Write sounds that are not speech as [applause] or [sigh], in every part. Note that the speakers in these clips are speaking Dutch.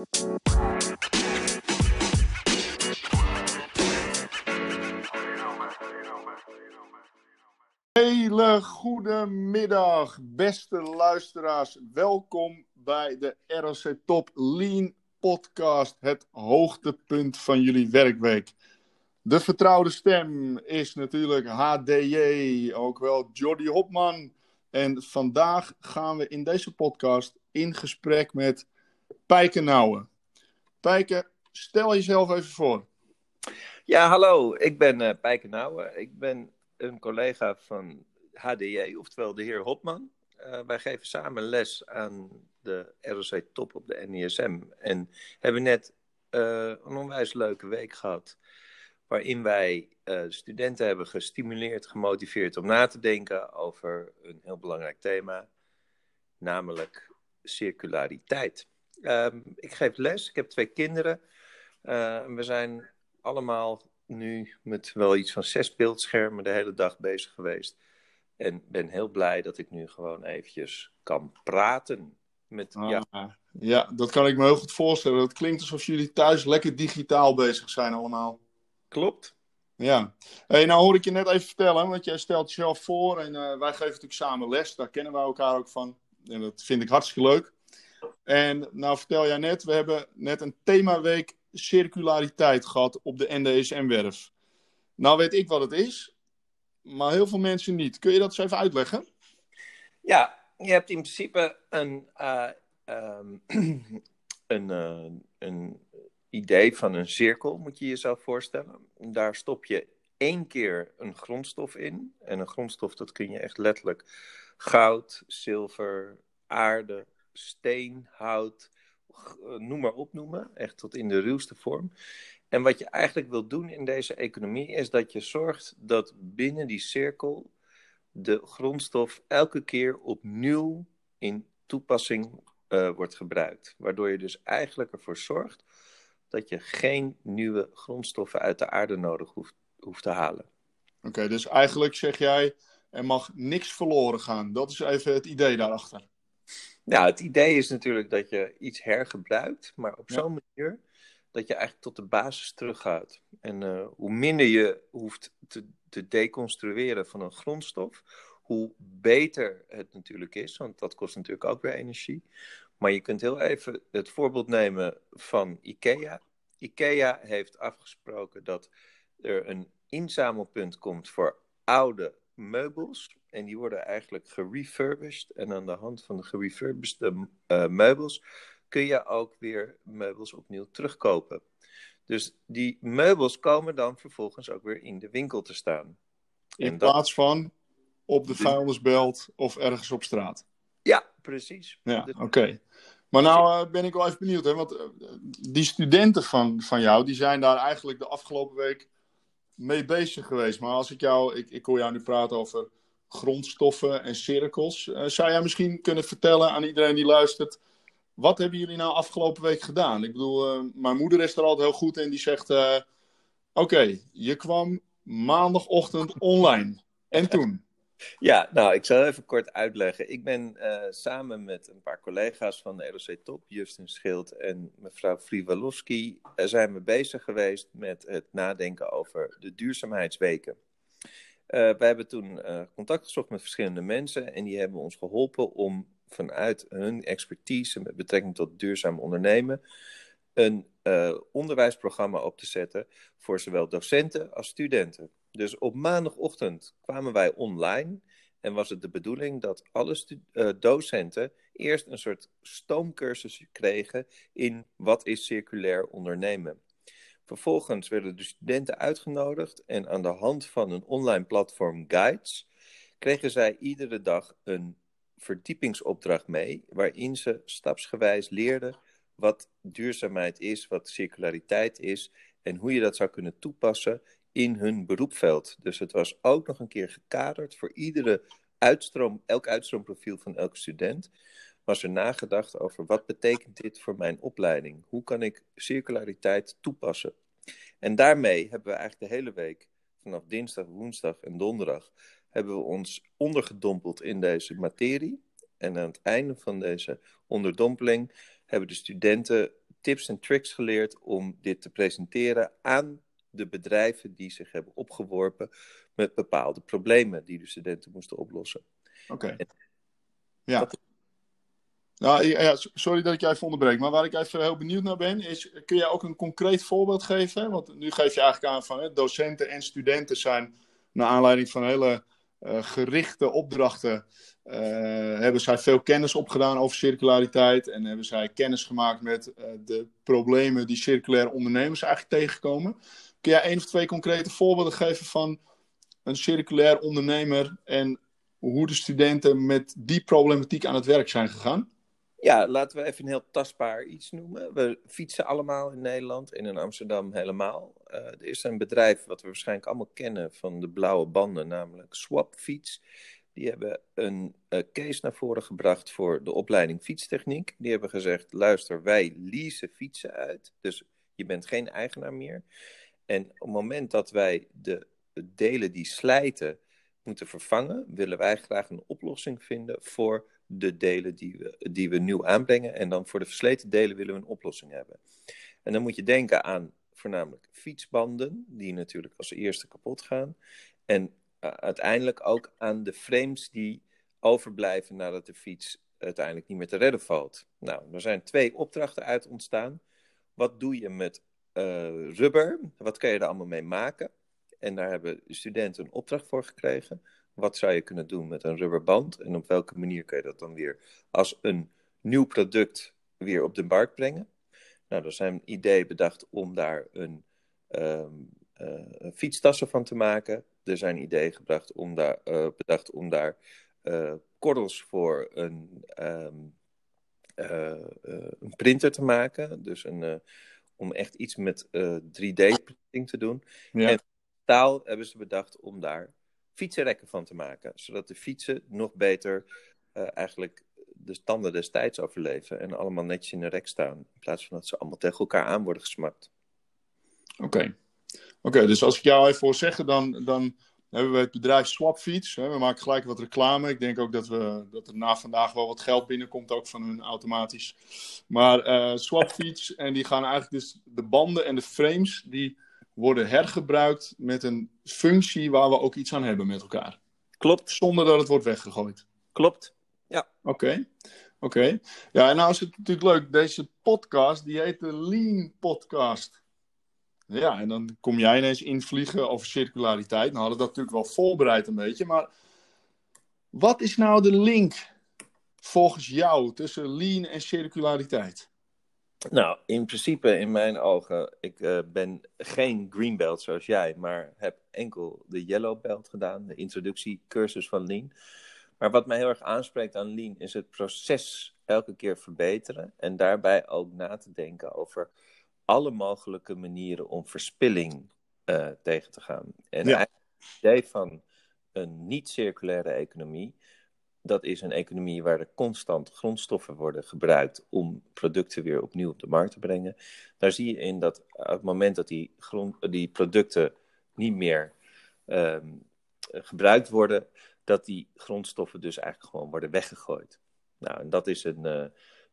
Hele goede middag, beste luisteraars. Welkom bij de ROC Top Lean Podcast, het hoogtepunt van jullie werkweek. De vertrouwde stem is natuurlijk HDJ, ook wel Jordi Hopman. En vandaag gaan we in deze podcast in gesprek met Pijke Nouwen. Pijke, stel jezelf even voor. Ja, hallo, ik ben uh, Pijke Nouwen. Ik ben een collega van HDJ, oftewel de heer Hopman. Uh, wij geven samen les aan de ROC Top op de NISM. En hebben net uh, een onwijs leuke week gehad. Waarin wij studenten hebben gestimuleerd, gemotiveerd om na te denken over een heel belangrijk thema. Namelijk circulariteit. Um, ik geef les, ik heb twee kinderen. we zijn allemaal nu met wel iets van zes beeldschermen de hele dag bezig geweest. En ben heel blij dat ik nu gewoon eventjes kan praten met ah, ja. ja, dat kan ik me heel goed voorstellen. Het klinkt alsof jullie thuis lekker digitaal bezig zijn allemaal. Klopt. Ja. Hey, nou hoor ik je net even vertellen, want jij stelt jezelf voor en uh, wij geven natuurlijk samen les. Daar kennen we elkaar ook van. En dat vind ik hartstikke leuk. En nou vertel jij net, we hebben net een themaweek circulariteit gehad op de NDSM-werf. Nou weet ik wat het is, maar heel veel mensen niet. Kun je dat eens even uitleggen? Ja, je hebt in principe een, uh, um, [clears throat] een, uh, een idee van een cirkel, moet je jezelf voorstellen. Daar stop je één keer een grondstof in. En een grondstof, dat kun je echt letterlijk goud, zilver, aarde, steen, hout, eh, noem maar opnoemen, echt tot in de ruwste vorm. En wat je eigenlijk wil doen in deze economie is dat je zorgt dat binnen die cirkel de grondstof elke keer opnieuw in toepassing uh, wordt gebruikt. Waardoor je dus eigenlijk ervoor zorgt dat je geen nieuwe grondstoffen uit de aarde nodig hoeft, hoeft te halen. Oké, dus eigenlijk zeg jij, er mag niks verloren gaan. Dat is even het idee daarachter. Nou, het idee is natuurlijk dat je iets hergebruikt, maar op zo'n manier dat je eigenlijk tot de basis teruggaat. En uh, hoe minder je hoeft te, te deconstrueren van een grondstof, hoe beter het natuurlijk is, want dat kost natuurlijk ook weer energie. Maar je kunt heel even het voorbeeld nemen van IKEA. IKEA heeft afgesproken dat er een inzamelpunt komt voor oude meubels. En die worden eigenlijk gerefurbished. En aan de hand van de gerefurbished uh, meubels kun je ook weer meubels opnieuw terugkopen. Dus die meubels komen dan vervolgens ook weer in de winkel te staan. In plaats van op de vuilnisbelt of ergens op straat. Ja, precies. Ja, oké. Maar nou uh, ben ik wel even benieuwd, hè? want uh, die studenten van, van jou, die zijn daar eigenlijk de afgelopen week mee bezig geweest. Maar als ik jou, ik, ik hoor jou nu praten over grondstoffen en cirkels. Uh, zou jij misschien kunnen vertellen aan iedereen die luistert, wat hebben jullie nou afgelopen week gedaan? Ik bedoel, mijn moeder is er altijd heel goed in, die zegt, oké, je kwam maandagochtend online. En toen? Ja, nou, ik zal even kort uitleggen. Ik ben uh, samen met een paar collega's van de ROC Top, Justin Schild en mevrouw Frivalowski, uh, zijn we bezig geweest met het nadenken over de duurzaamheidsweken. Uh, we hebben toen contact gezocht met verschillende mensen en die hebben ons geholpen om vanuit hun expertise met betrekking tot duurzaam ondernemen een onderwijsprogramma op te zetten voor zowel docenten als studenten. Dus op maandagochtend kwamen wij online en was het de bedoeling dat alle uh, docenten eerst een soort stoomcursus kregen in wat is circulair ondernemen. Vervolgens werden de studenten uitgenodigd en aan de hand van een online platform Guides kregen zij iedere dag een verdiepingsopdracht mee, waarin ze stapsgewijs leerden wat duurzaamheid is, wat circulariteit is en hoe je dat zou kunnen toepassen in hun beroepveld. Dus het was ook nog een keer gekaderd voor iedere uitstroom, elk uitstroomprofiel van elke student. Was er nagedacht over wat betekent dit voor mijn opleiding? Hoe kan ik circulariteit toepassen? En daarmee hebben we eigenlijk de hele week, vanaf dinsdag, woensdag en donderdag, hebben we ons ondergedompeld in deze materie. En aan het einde van deze onderdompeling hebben de studenten tips en tricks geleerd om dit te presenteren aan de bedrijven die zich hebben opgeworpen met bepaalde problemen die de studenten moesten oplossen. Oké. Ja. Nou, ja, sorry dat ik jij even onderbreek, maar waar ik even heel benieuwd naar ben, is, kun jij ook een concreet voorbeeld geven? Want nu geef je eigenlijk aan van hè, docenten en studenten zijn, naar aanleiding van hele uh, gerichte opdrachten, uh, hebben zij veel kennis opgedaan over circulariteit en hebben zij kennis gemaakt met uh, de problemen die circulaire ondernemers eigenlijk tegenkomen. Kun jij één of twee concrete voorbeelden geven van een circulair ondernemer en hoe de studenten met die problematiek aan het werk zijn gegaan? Ja, laten we even een heel tastbaar iets noemen. We fietsen allemaal in Nederland en in Amsterdam helemaal. Uh, er is een bedrijf wat we waarschijnlijk allemaal kennen van de blauwe banden, namelijk Swapfiets. Die hebben een uh, case naar voren gebracht voor de opleiding fietstechniek. Die hebben gezegd, luister, wij leasen fietsen uit. Dus je bent geen eigenaar meer. En op het moment dat wij de delen die slijten moeten vervangen, willen wij graag een oplossing vinden voor de delen die we, die we nieuw aanbrengen. En dan voor de versleten delen willen we een oplossing hebben. En dan moet je denken aan voornamelijk fietsbanden, die natuurlijk als eerste kapot gaan. En uh, uiteindelijk ook aan de frames die overblijven nadat de fiets uiteindelijk niet meer te redden valt. Nou, er zijn twee opdrachten uit ontstaan. Wat doe je met uh, rubber? Wat kan je er allemaal mee maken? En daar hebben studenten een opdracht voor gekregen. Wat zou je kunnen doen met een rubberband? En op welke manier kan je dat dan weer als een nieuw product weer op de markt brengen? Nou, er zijn ideeën bedacht om daar een, um, uh, fietstassen van te maken. Er zijn ideeën gebracht om daar, uh, bedacht om daar uh, kordels voor een, um, een printer te maken. Dus een, om echt iets met 3D-printing te doen. Ja. En taal hebben ze bedacht om daar fietsenrekken van te maken. Zodat de fietsen nog beter uh, eigenlijk de standen destijds overleven. En allemaal netjes in een rek staan. In plaats van dat ze allemaal tegen elkaar aan worden gesmakt. Oké. Okay. Oké, dus als ik jou even voor zeggen, dan, dan hebben we het bedrijf Swapfiets. We maken gelijk wat reclame. Ik denk ook dat, we, dat er na vandaag wel wat geld binnenkomt, ook van hun automatisch. Maar uh, Swapfiets, [laughs] en die gaan eigenlijk dus de banden en de frames, die worden hergebruikt met een functie waar we ook iets aan hebben met elkaar. Klopt. Zonder dat het wordt weggegooid. Klopt, ja. Oké. Oké. Ja, en nou is het natuurlijk leuk. Deze podcast, die heet de Lean Podcast. Ja, en dan kom jij ineens invliegen over circulariteit. Nou hadden we dat natuurlijk wel voorbereid een beetje. Maar wat is nou de link volgens jou tussen lean en circulariteit? Nou, in principe, in mijn ogen, ik uh, ben geen green belt zoals jij, maar heb enkel de yellow belt gedaan, de introductiecursus van Lean. Maar wat mij heel erg aanspreekt aan Lean is het proces elke keer verbeteren en daarbij ook na te denken over alle mogelijke manieren om verspilling uh, tegen te gaan. En ja. het idee van een niet-circulaire economie dat is een economie waar er constant grondstoffen worden gebruikt om producten weer opnieuw op de markt te brengen. Daar zie je in dat op het moment dat die, grond, die producten niet meer um, gebruikt worden, dat die grondstoffen dus eigenlijk gewoon worden weggegooid. Nou, en dat is een, uh,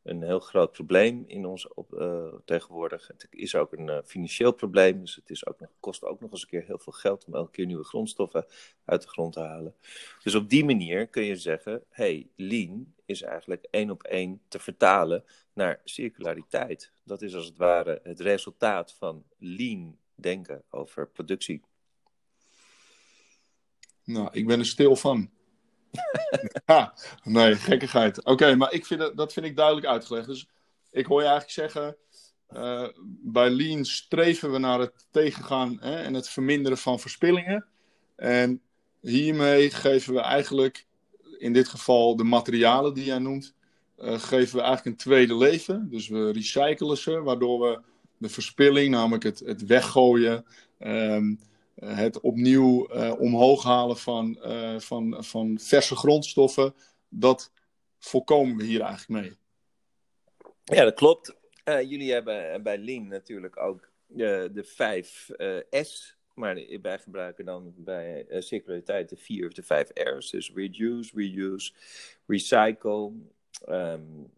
een heel groot probleem in ons op, uh, tegenwoordig. Het is ook een uh, financieel probleem, dus het is ook kost ook nog eens een keer heel veel geld om elke keer nieuwe grondstoffen uit de grond te halen. Dus op die manier kun je zeggen, hey, lean is eigenlijk één op één te vertalen naar circulariteit. Dat is als het ware het resultaat van lean denken over productie. Nou, ik ben er stil van. [laughs] nee, gekkigheid. Oké, maar ik vind dat, vind ik duidelijk uitgelegd. Dus ik hoor je eigenlijk zeggen, uh, bij Lean streven we naar het tegengaan hè, en het verminderen van verspillingen. En hiermee geven we eigenlijk, in dit geval de materialen die jij noemt, uh, geven we eigenlijk een tweede leven. Dus we recyclen ze, waardoor we de verspilling, namelijk het, het weggooien, um, eh, het opnieuw uh, omhoog halen van, uh, van, van verse grondstoffen, dat voorkomen we hier eigenlijk mee. Ja, dat klopt. jullie hebben bij Lean natuurlijk ook de 5 S, maar wij gebruiken dan bij circulariteit de 4 of de 5 R's. Dus reduce, reuse, recycle, um,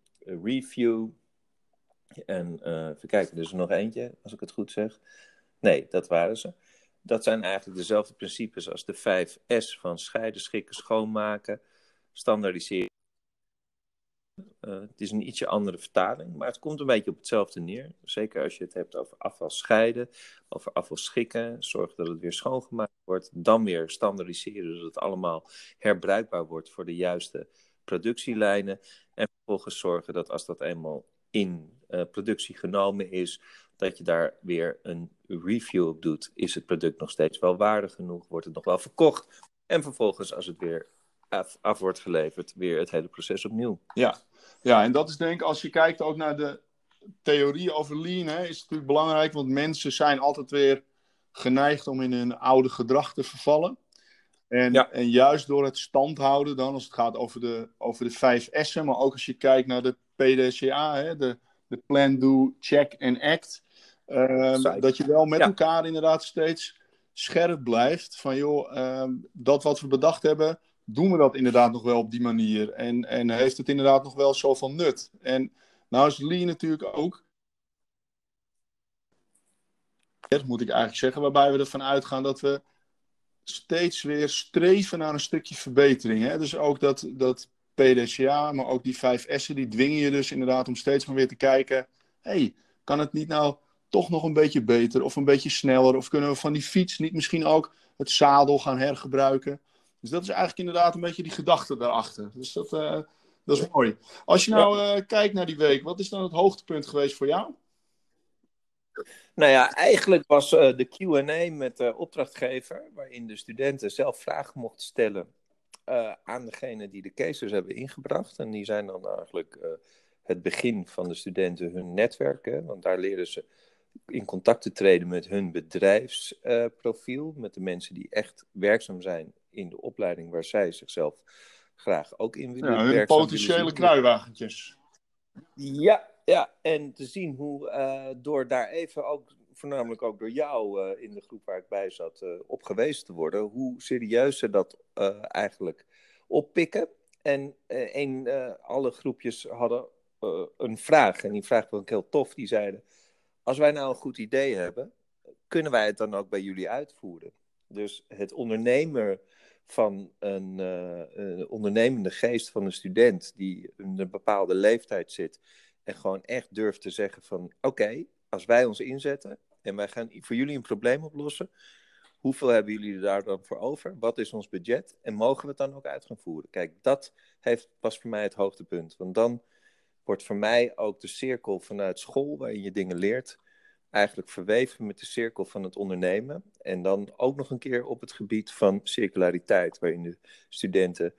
review En uh, even kijken, er is er nog eentje, als ik het goed zeg. Nee, dat waren ze. Dat zijn eigenlijk dezelfde principes als de 5S van scheiden, schikken, schoonmaken, standaardiseren. Uh, het is een ietsje andere vertaling, maar het komt een beetje op hetzelfde neer. Zeker als je het hebt over afval scheiden, over afval schikken, zorg dat het weer schoongemaakt wordt, dan weer standaardiseren, zodat het allemaal herbruikbaar wordt voor de juiste productielijnen. En vervolgens zorgen dat als dat eenmaal in uh, productie genomen is, dat je daar weer een review op doet. Is het product nog steeds wel waardig genoeg? Wordt het nog wel verkocht? En vervolgens, als het weer af, af wordt geleverd, weer het hele proces opnieuw. Ja. ja, en dat is denk ik, als je kijkt ook naar de theorie over lean, hè, is het natuurlijk belangrijk, want mensen zijn altijd weer geneigd om in hun oude gedrag te vervallen. En, en juist door het stand houden dan, als het gaat over de, over de vijf S'en, maar ook als je kijkt naar de PDCA, hè, de, de Plan, Do, Check en Act, ehm, dat je wel met elkaar inderdaad steeds scherp blijft van joh, ehm, dat wat we bedacht hebben, doen we dat inderdaad nog wel op die manier? En, en heeft het inderdaad nog wel zoveel nut? En nou is Lean natuurlijk ook, moet ik eigenlijk zeggen, waarbij we ervan uitgaan dat we steeds weer streven naar een stukje verbetering. Hè? Dus ook dat, dat PDCA, maar ook die vijf S'en, die dwingen je dus inderdaad om steeds maar weer te kijken, hey, kan het niet nou toch nog een beetje beter of een beetje sneller? Of kunnen we van die fiets niet misschien ook het zadel gaan hergebruiken? Dus dat is eigenlijk inderdaad een beetje die gedachte daarachter. Dus dat, uh, dat is mooi. Als je nou uh, kijkt naar die week, wat is dan het hoogtepunt geweest voor jou? Nou ja, eigenlijk was uh, de QA met de opdrachtgever, waarin de studenten zelf vragen mochten stellen aan degene die de cases hebben ingebracht. En die zijn dan eigenlijk het begin van de studenten hun netwerk, hè, want daar leren ze in contact te treden met hun bedrijfsprofiel, met de mensen die echt werkzaam zijn in de opleiding waar zij zichzelf graag ook in willen. Ja, hun potentiële kruiwagentjes. Ja, ja, en te zien hoe uh, door daar even ook, voornamelijk ook door jou uh, in de groep waar ik bij zat, uh, op gewezen te worden, hoe serieus ze dat eigenlijk oppikken. En een, alle groepjes hadden een vraag, en die vraag vond ik heel tof. Die zeiden: Als wij nou een goed idee hebben, kunnen wij het dan ook bij jullie uitvoeren? Dus het ondernemer van een, uh, een, ondernemende geest van een student die in een bepaalde leeftijd zit en gewoon echt durft te zeggen van oké, als wij ons inzetten en wij gaan voor jullie een probleem oplossen, hoeveel hebben jullie daar dan voor over? Wat is ons budget? En mogen we het dan ook uit gaan voeren? Kijk, dat heeft, was voor mij het hoogtepunt. Want dan wordt voor mij ook de cirkel vanuit school, waarin je dingen leert, eigenlijk verweven met de cirkel van het ondernemen. En dan ook nog een keer op het gebied van circulariteit, waarin de studenten.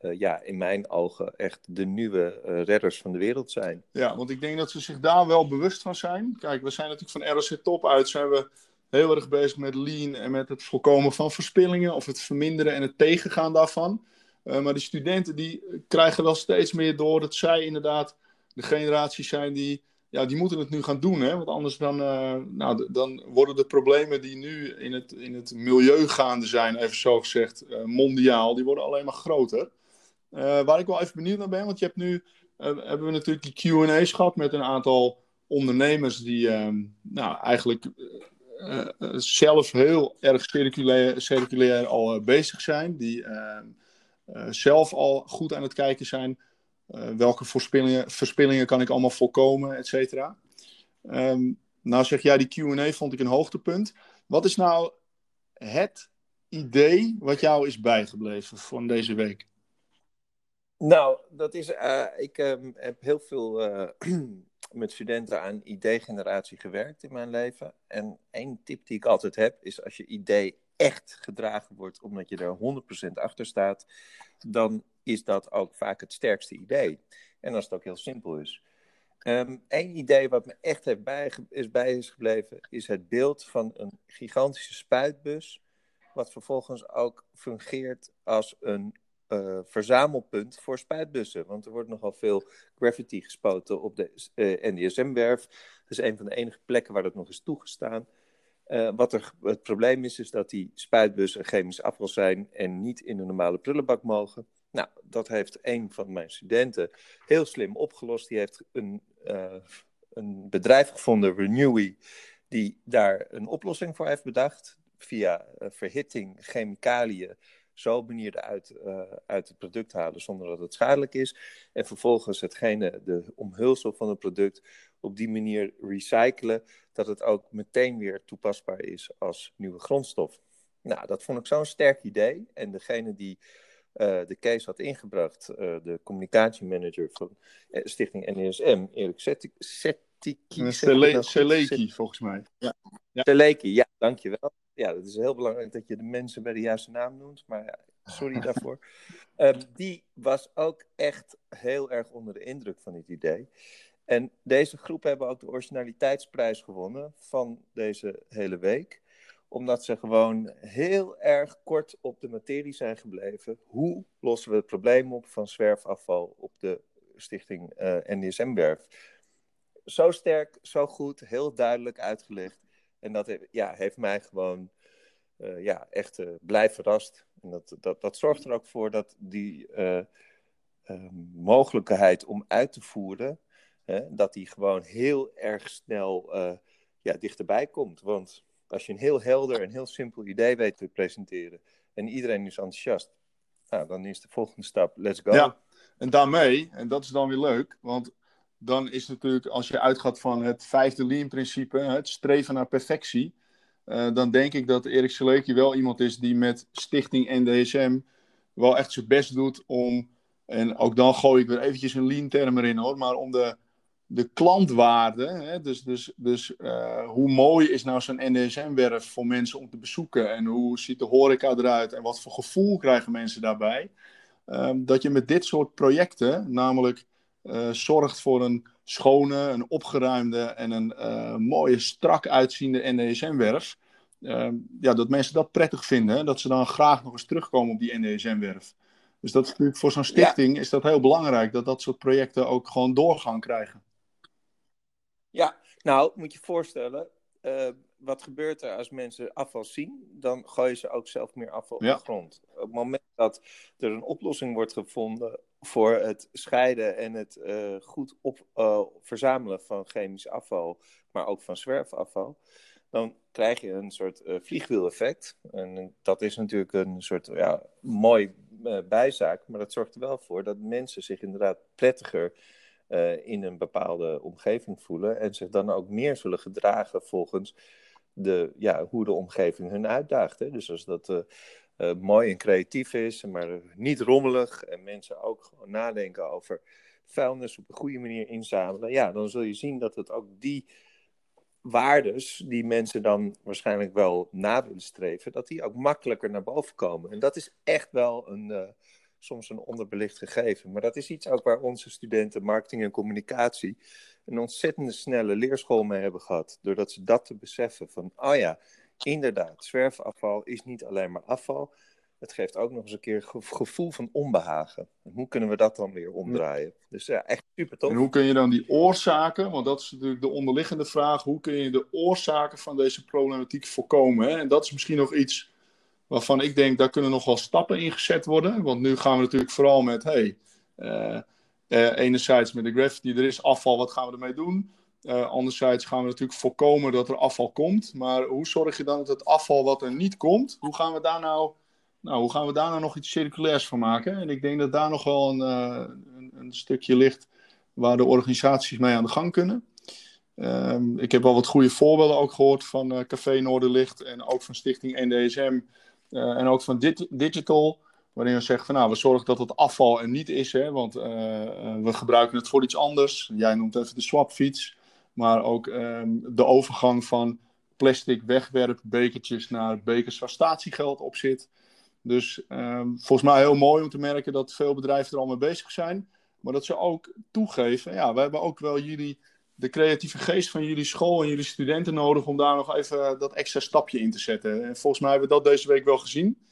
Uh, ja, in mijn ogen echt de nieuwe uh, redders van de wereld zijn. Ja, want ik denk dat ze zich daar wel bewust van zijn. Kijk, we zijn natuurlijk van ROC Top uit, zijn we heel erg bezig met lean en met het voorkomen van verspillingen of het verminderen en het tegengaan daarvan. Uh, maar die studenten die krijgen wel steeds meer door dat zij inderdaad de generatie zijn die ja, die moeten het nu gaan doen. Hè? Want anders dan, uh, nou, dan worden de problemen die nu in het, in het milieu gaande zijn, even zo gezegd, uh, mondiaal, die worden alleen maar groter. Uh, waar ik wel even benieuwd naar ben, want je hebt nu, hebben we natuurlijk die Q&A's gehad met een aantal ondernemers die nou, eigenlijk zelf heel erg circulair, circulair al bezig zijn. Die zelf al goed aan het kijken zijn welke verspillingen, kan ik allemaal voorkomen, et cetera. Um, nou zeg jij, die Q&A vond ik een hoogtepunt. Wat is nou het idee wat jou is bijgebleven van deze week? Nou, dat is, uh, ik uh, heb heel veel uh, [clears throat] met studenten aan idee-generatie gewerkt in mijn leven. En één tip die ik altijd heb, is als je idee echt gedragen wordt omdat je er 100% achter staat, dan is dat ook vaak het sterkste idee. En als het ook heel simpel is. Eén ehm, idee wat me echt heeft bij, is bij is gebleven, is het beeld van een gigantische spuitbus, wat vervolgens ook fungeert als een uh, verzamelpunt voor spuitbussen. Want er wordt nogal veel graffiti gespoten op de eh, NDSM-werf. Dat is een van de enige plekken waar dat nog is toegestaan. Uh, wat er het probleem is, is dat die spuitbussen chemisch afval zijn en niet in de normale prullenbak mogen. Nou, dat heeft een van mijn studenten heel slim opgelost. Die heeft een, uh, een bedrijf gevonden, Renewy, die daar een oplossing voor heeft bedacht. Via verhitting, chemicaliën, zo manier eruit, uit het product halen zonder dat het schadelijk is. En vervolgens hetgene, de omhulsel van het product, op die manier recyclen, dat het ook meteen weer toepasbaar is als nieuwe grondstof. Nou, dat vond ik zo'n sterk idee. En degene die uh, de case had ingebracht, uh, de communicatiemanager van eh, Stichting NESM, Erik Setiki. Seleki, volgens mij. Ja. ja. Seleki, ja, dankjewel. Ja, het is heel belangrijk dat je de mensen bij de juiste naam noemt, maar ja, sorry [laughs] daarvoor. Um, die was ook echt heel erg onder de indruk van dit idee. En deze groep hebben ook de originaliteitsprijs gewonnen van deze hele week omdat ze gewoon heel erg kort op de materie zijn gebleven. Hoe lossen we het probleem op van zwerfafval op de stichting uh, eh, NDSM-werf? Zo sterk, zo goed, heel duidelijk uitgelegd. En dat ja, heeft mij gewoon uh, ja, echt uh, blij verrast. En dat, dat, dat zorgt er ook voor dat die mogelijkheid om uit te voeren, hè, dat die gewoon heel erg snel ja, dichterbij komt. Want als je een heel helder en heel simpel idee weet te presenteren en iedereen is enthousiast, nou, dan is de volgende stap, let's go. Ja, en daarmee, en dat is dan weer leuk, want dan is natuurlijk, als je uitgaat van het vijfde lean-principe, het streven naar perfectie, uh, dan denk ik dat Erik Seleki wel iemand is die met Stichting NDSM wel echt zijn best doet om, en ook dan gooi ik weer eventjes een lean-term erin hoor, maar om de de klantwaarde, hè, dus, dus, dus uh, hoe mooi is nou zo'n NDSM-werf voor mensen om te bezoeken en hoe ziet de horeca eruit en wat voor gevoel krijgen mensen daarbij, um, dat je met dit soort projecten namelijk uh, zorgt voor een schone, een opgeruimde en een uh, mooie, strak uitziende NDSM-werf. Ehm, ja, dat mensen dat prettig vinden, dat ze dan graag nog eens terugkomen op die NDSM-werf. Dus dat is natuurlijk voor zo'n stichting is dat heel belangrijk dat dat soort projecten ook gewoon doorgang krijgen. Ja, nou, moet je je voorstellen, uh, wat gebeurt er als mensen afval zien? Dan gooien ze ook zelf meer afval op de grond. Op het moment dat er een oplossing wordt gevonden voor het scheiden en het uh, goed op, uh, verzamelen van chemisch afval, maar ook van zwerfafval, dan krijg je een soort vliegwiel-effect. En dat is natuurlijk een soort ja, mooi bijzaak, maar dat zorgt er wel voor dat mensen zich inderdaad prettiger uh, in een bepaalde omgeving voelen en zich dan ook meer zullen gedragen volgens de, ja, hoe de omgeving hun uitdaagt. Dus als dat uh, uh, mooi en creatief is, maar niet rommelig en mensen ook gewoon nadenken over vuilnis op een goede manier inzamelen, ja, dan zul je zien dat het ook die waardes die mensen dan waarschijnlijk wel na willen streven, dat die ook makkelijker naar boven komen. En dat is echt wel een soms een onderbelicht gegeven. Maar dat is iets ook waar onze studenten marketing en communicatie een ontzettende snelle leerschool mee hebben gehad. Doordat ze dat te beseffen van, oh ja, inderdaad, zwerfafval is niet alleen maar afval. Het geeft ook nog eens een keer gevoel van onbehagen. En hoe kunnen we dat dan weer omdraaien? Dus ja, echt super tof. En hoe kun je dan die oorzaken, want dat is natuurlijk de onderliggende vraag, hoe kun je de oorzaken van deze problematiek voorkomen? Hè? En dat is misschien nog iets waarvan ik denk, daar kunnen nog wel stappen in gezet worden. Want nu gaan we natuurlijk vooral met, hey, uh, uh, enerzijds met de graffiti, er is afval, wat gaan we ermee doen? Uh, anderzijds gaan we natuurlijk voorkomen dat er afval komt. Maar hoe zorg je dan dat het afval wat er niet komt, hoe gaan we daar nou, nou, hoe gaan we daar nou nog iets circulairs van maken? En ik denk dat daar nog wel een, een, een stukje ligt waar de organisaties mee aan de gang kunnen. Um, ik heb wel wat goede voorbeelden ook gehoord van Café Noorderlicht en ook van Stichting NDSM. Eh, en ook van dit, digital, waarin we zeggen van nou, we zorgen dat het afval er niet is, hè, want eh, eh, we gebruiken het voor iets anders. Jij noemt even de swapfiets, maar ook ehm, de overgang van plastic wegwerpbekertjes naar bekers waar statiegeld op zit. Dus um, volgens mij heel mooi om te merken dat veel bedrijven er al mee bezig zijn. Maar dat ze ook toegeven, ja, we hebben ook wel jullie de creatieve geest van jullie school en jullie studenten nodig om daar nog even dat extra stapje in te zetten. En volgens mij hebben we dat deze week wel gezien.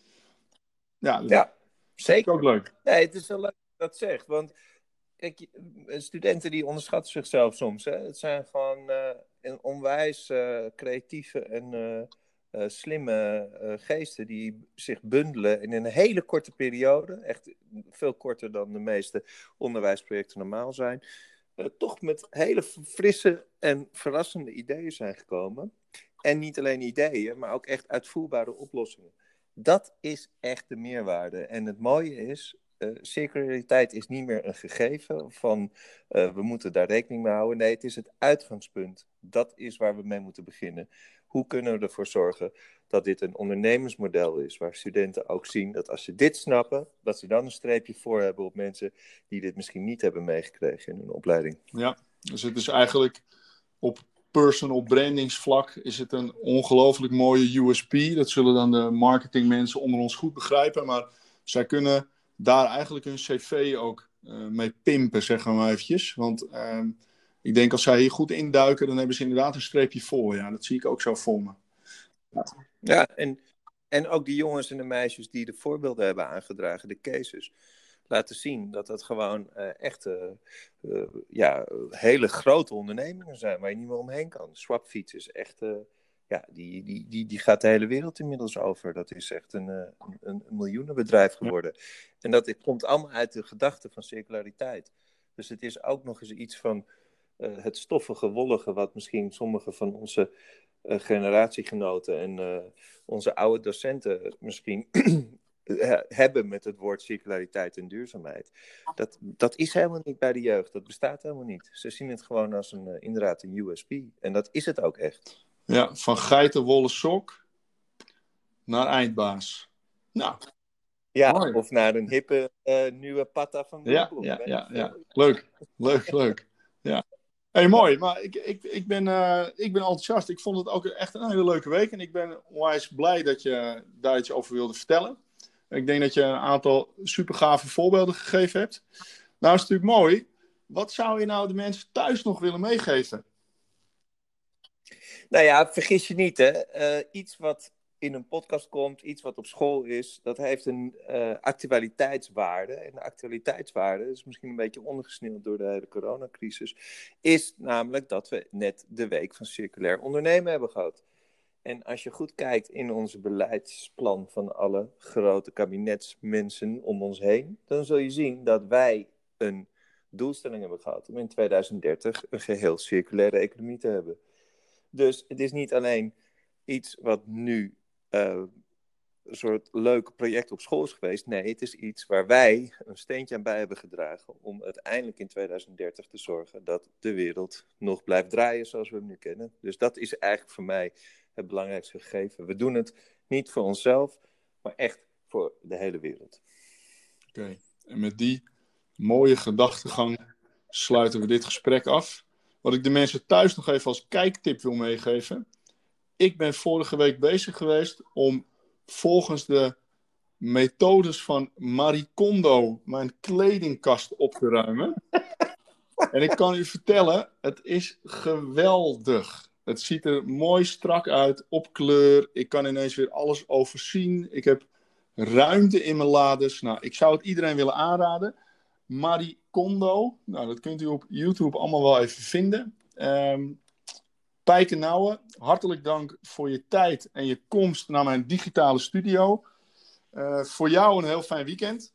Ja, ja zeker. Ook leuk. Nee, het is wel leuk dat dat zegt. Want kijk, studenten die onderschatten zichzelf soms. Hè? Het zijn gewoon uh, een onwijs uh, creatieve en uh, slimme geesten die zich bundelen in een hele korte periode. Echt veel korter dan de meeste onderwijsprojecten normaal zijn toch met hele frisse en verrassende ideeën zijn gekomen. En niet alleen ideeën, maar ook echt uitvoerbare oplossingen. Dat is echt de meerwaarde. En het mooie is, uh, circulariteit is niet meer een gegeven van uh, we moeten daar rekening mee houden. Nee, het is het uitgangspunt. Dat is waar we mee moeten beginnen. Hoe kunnen we ervoor zorgen dat dit een ondernemersmodel is, waar studenten ook zien dat als ze dit snappen, dat ze dan een streepje voor hebben op mensen die dit misschien niet hebben meegekregen in hun opleiding. Ja, dus het is eigenlijk op personal brandingsvlak is het een ongelooflijk mooie USP. Dat zullen dan de marketingmensen onder ons goed begrijpen, maar zij kunnen daar eigenlijk hun cv ook uh, mee pimpen, zeggen we maar eventjes. Want uh, ik denk als zij hier goed induiken, dan hebben ze inderdaad een streepje voor. Ja, dat zie ik ook zo voor me. Ja, ja en, en ook die jongens en de meisjes die de voorbeelden hebben aangedragen, de cases, laten zien dat het gewoon uh, echt uh, ja, hele grote ondernemingen zijn waar je niet meer omheen kan. Swapfiets is echt ja, die, die, die, die gaat de hele wereld inmiddels over. Dat is echt een, een, een miljoenenbedrijf geworden. En dat komt allemaal uit de gedachte van circulariteit. Dus het is ook nog eens iets van het stoffige, wollige, wat misschien sommige van onze uh, generatiegenoten en uh, onze oude docenten misschien [clears throat] hebben met het woord circulariteit en duurzaamheid. Dat, dat is helemaal niet bij de jeugd. Dat bestaat helemaal niet. Ze zien het gewoon als een, inderdaad een USP. En dat is het ook echt. Ja, van geitenwolle sok naar eindbaas. Nou. Ja, mooi. of naar een hippe uh, nieuwe patta van Google. Ja, ja, ja, ja, leuk. Leuk, leuk. Ja. Hey, mooi. Maar ik, ik, ik, ben, uh, ik ben enthousiast. Ik vond het ook echt een hele leuke week. En ik ben onwijs blij dat je daar iets over wilde vertellen. Ik denk dat je een aantal super gave voorbeelden gegeven hebt. Nou is het natuurlijk mooi. Wat zou je nou de mensen thuis nog willen meegeven? Nou ja, vergis je niet, hè. Uh, iets wat in een podcast komt, iets wat op school is, dat heeft een uh, actualiteitswaarde. En de actualiteitswaarde is misschien een beetje ondergesneeuwd door de hele coronacrisis, is namelijk dat we net de week van circulair ondernemen hebben gehad. En als je goed kijkt in onze beleidsplan van alle grote kabinetsmensen om ons heen, dan zul je zien dat wij een doelstelling hebben gehad om in 2030 een geheel circulaire economie te hebben. Dus het is niet alleen iets wat nu uh, een soort leuk project op school is geweest. Nee, het is iets waar wij een steentje aan bij hebben gedragen om uiteindelijk in 2030 te zorgen dat de wereld nog blijft draaien zoals we hem nu kennen. Dus dat is eigenlijk voor mij het belangrijkste gegeven. We doen het niet voor onszelf, maar echt voor de hele wereld. Oké, en met die mooie gedachtegang sluiten we dit gesprek af. Wat ik de mensen thuis nog even als kijktip wil meegeven. Ik ben vorige week bezig geweest om volgens de methodes van Marie Kondo mijn kledingkast op te ruimen. [laughs] en ik kan u vertellen, het is geweldig. Het ziet er mooi strak uit, op kleur. Ik kan ineens weer alles overzien. Ik heb ruimte in mijn lades. Nou, ik zou het iedereen willen aanraden. Marie Kondo. Nou, dat kunt u op YouTube allemaal wel even vinden. Um, Pijke Nouwen, hartelijk dank voor je tijd en je komst naar mijn digitale studio. Uh, voor jou een heel fijn weekend.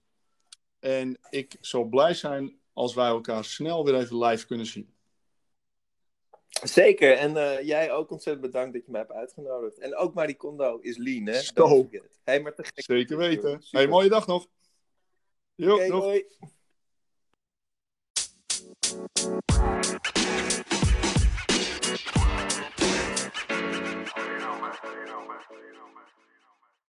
En ik zal blij zijn als wij elkaar snel weer even live kunnen zien. Zeker, en uh, jij ook ontzettend bedankt dat je mij hebt uitgenodigd. En ook Marie Kondo is lean, hè? Zo. Hey, maar Zeker weten. Hey, mooie dag nog. Jo, okay, nog. Hoi.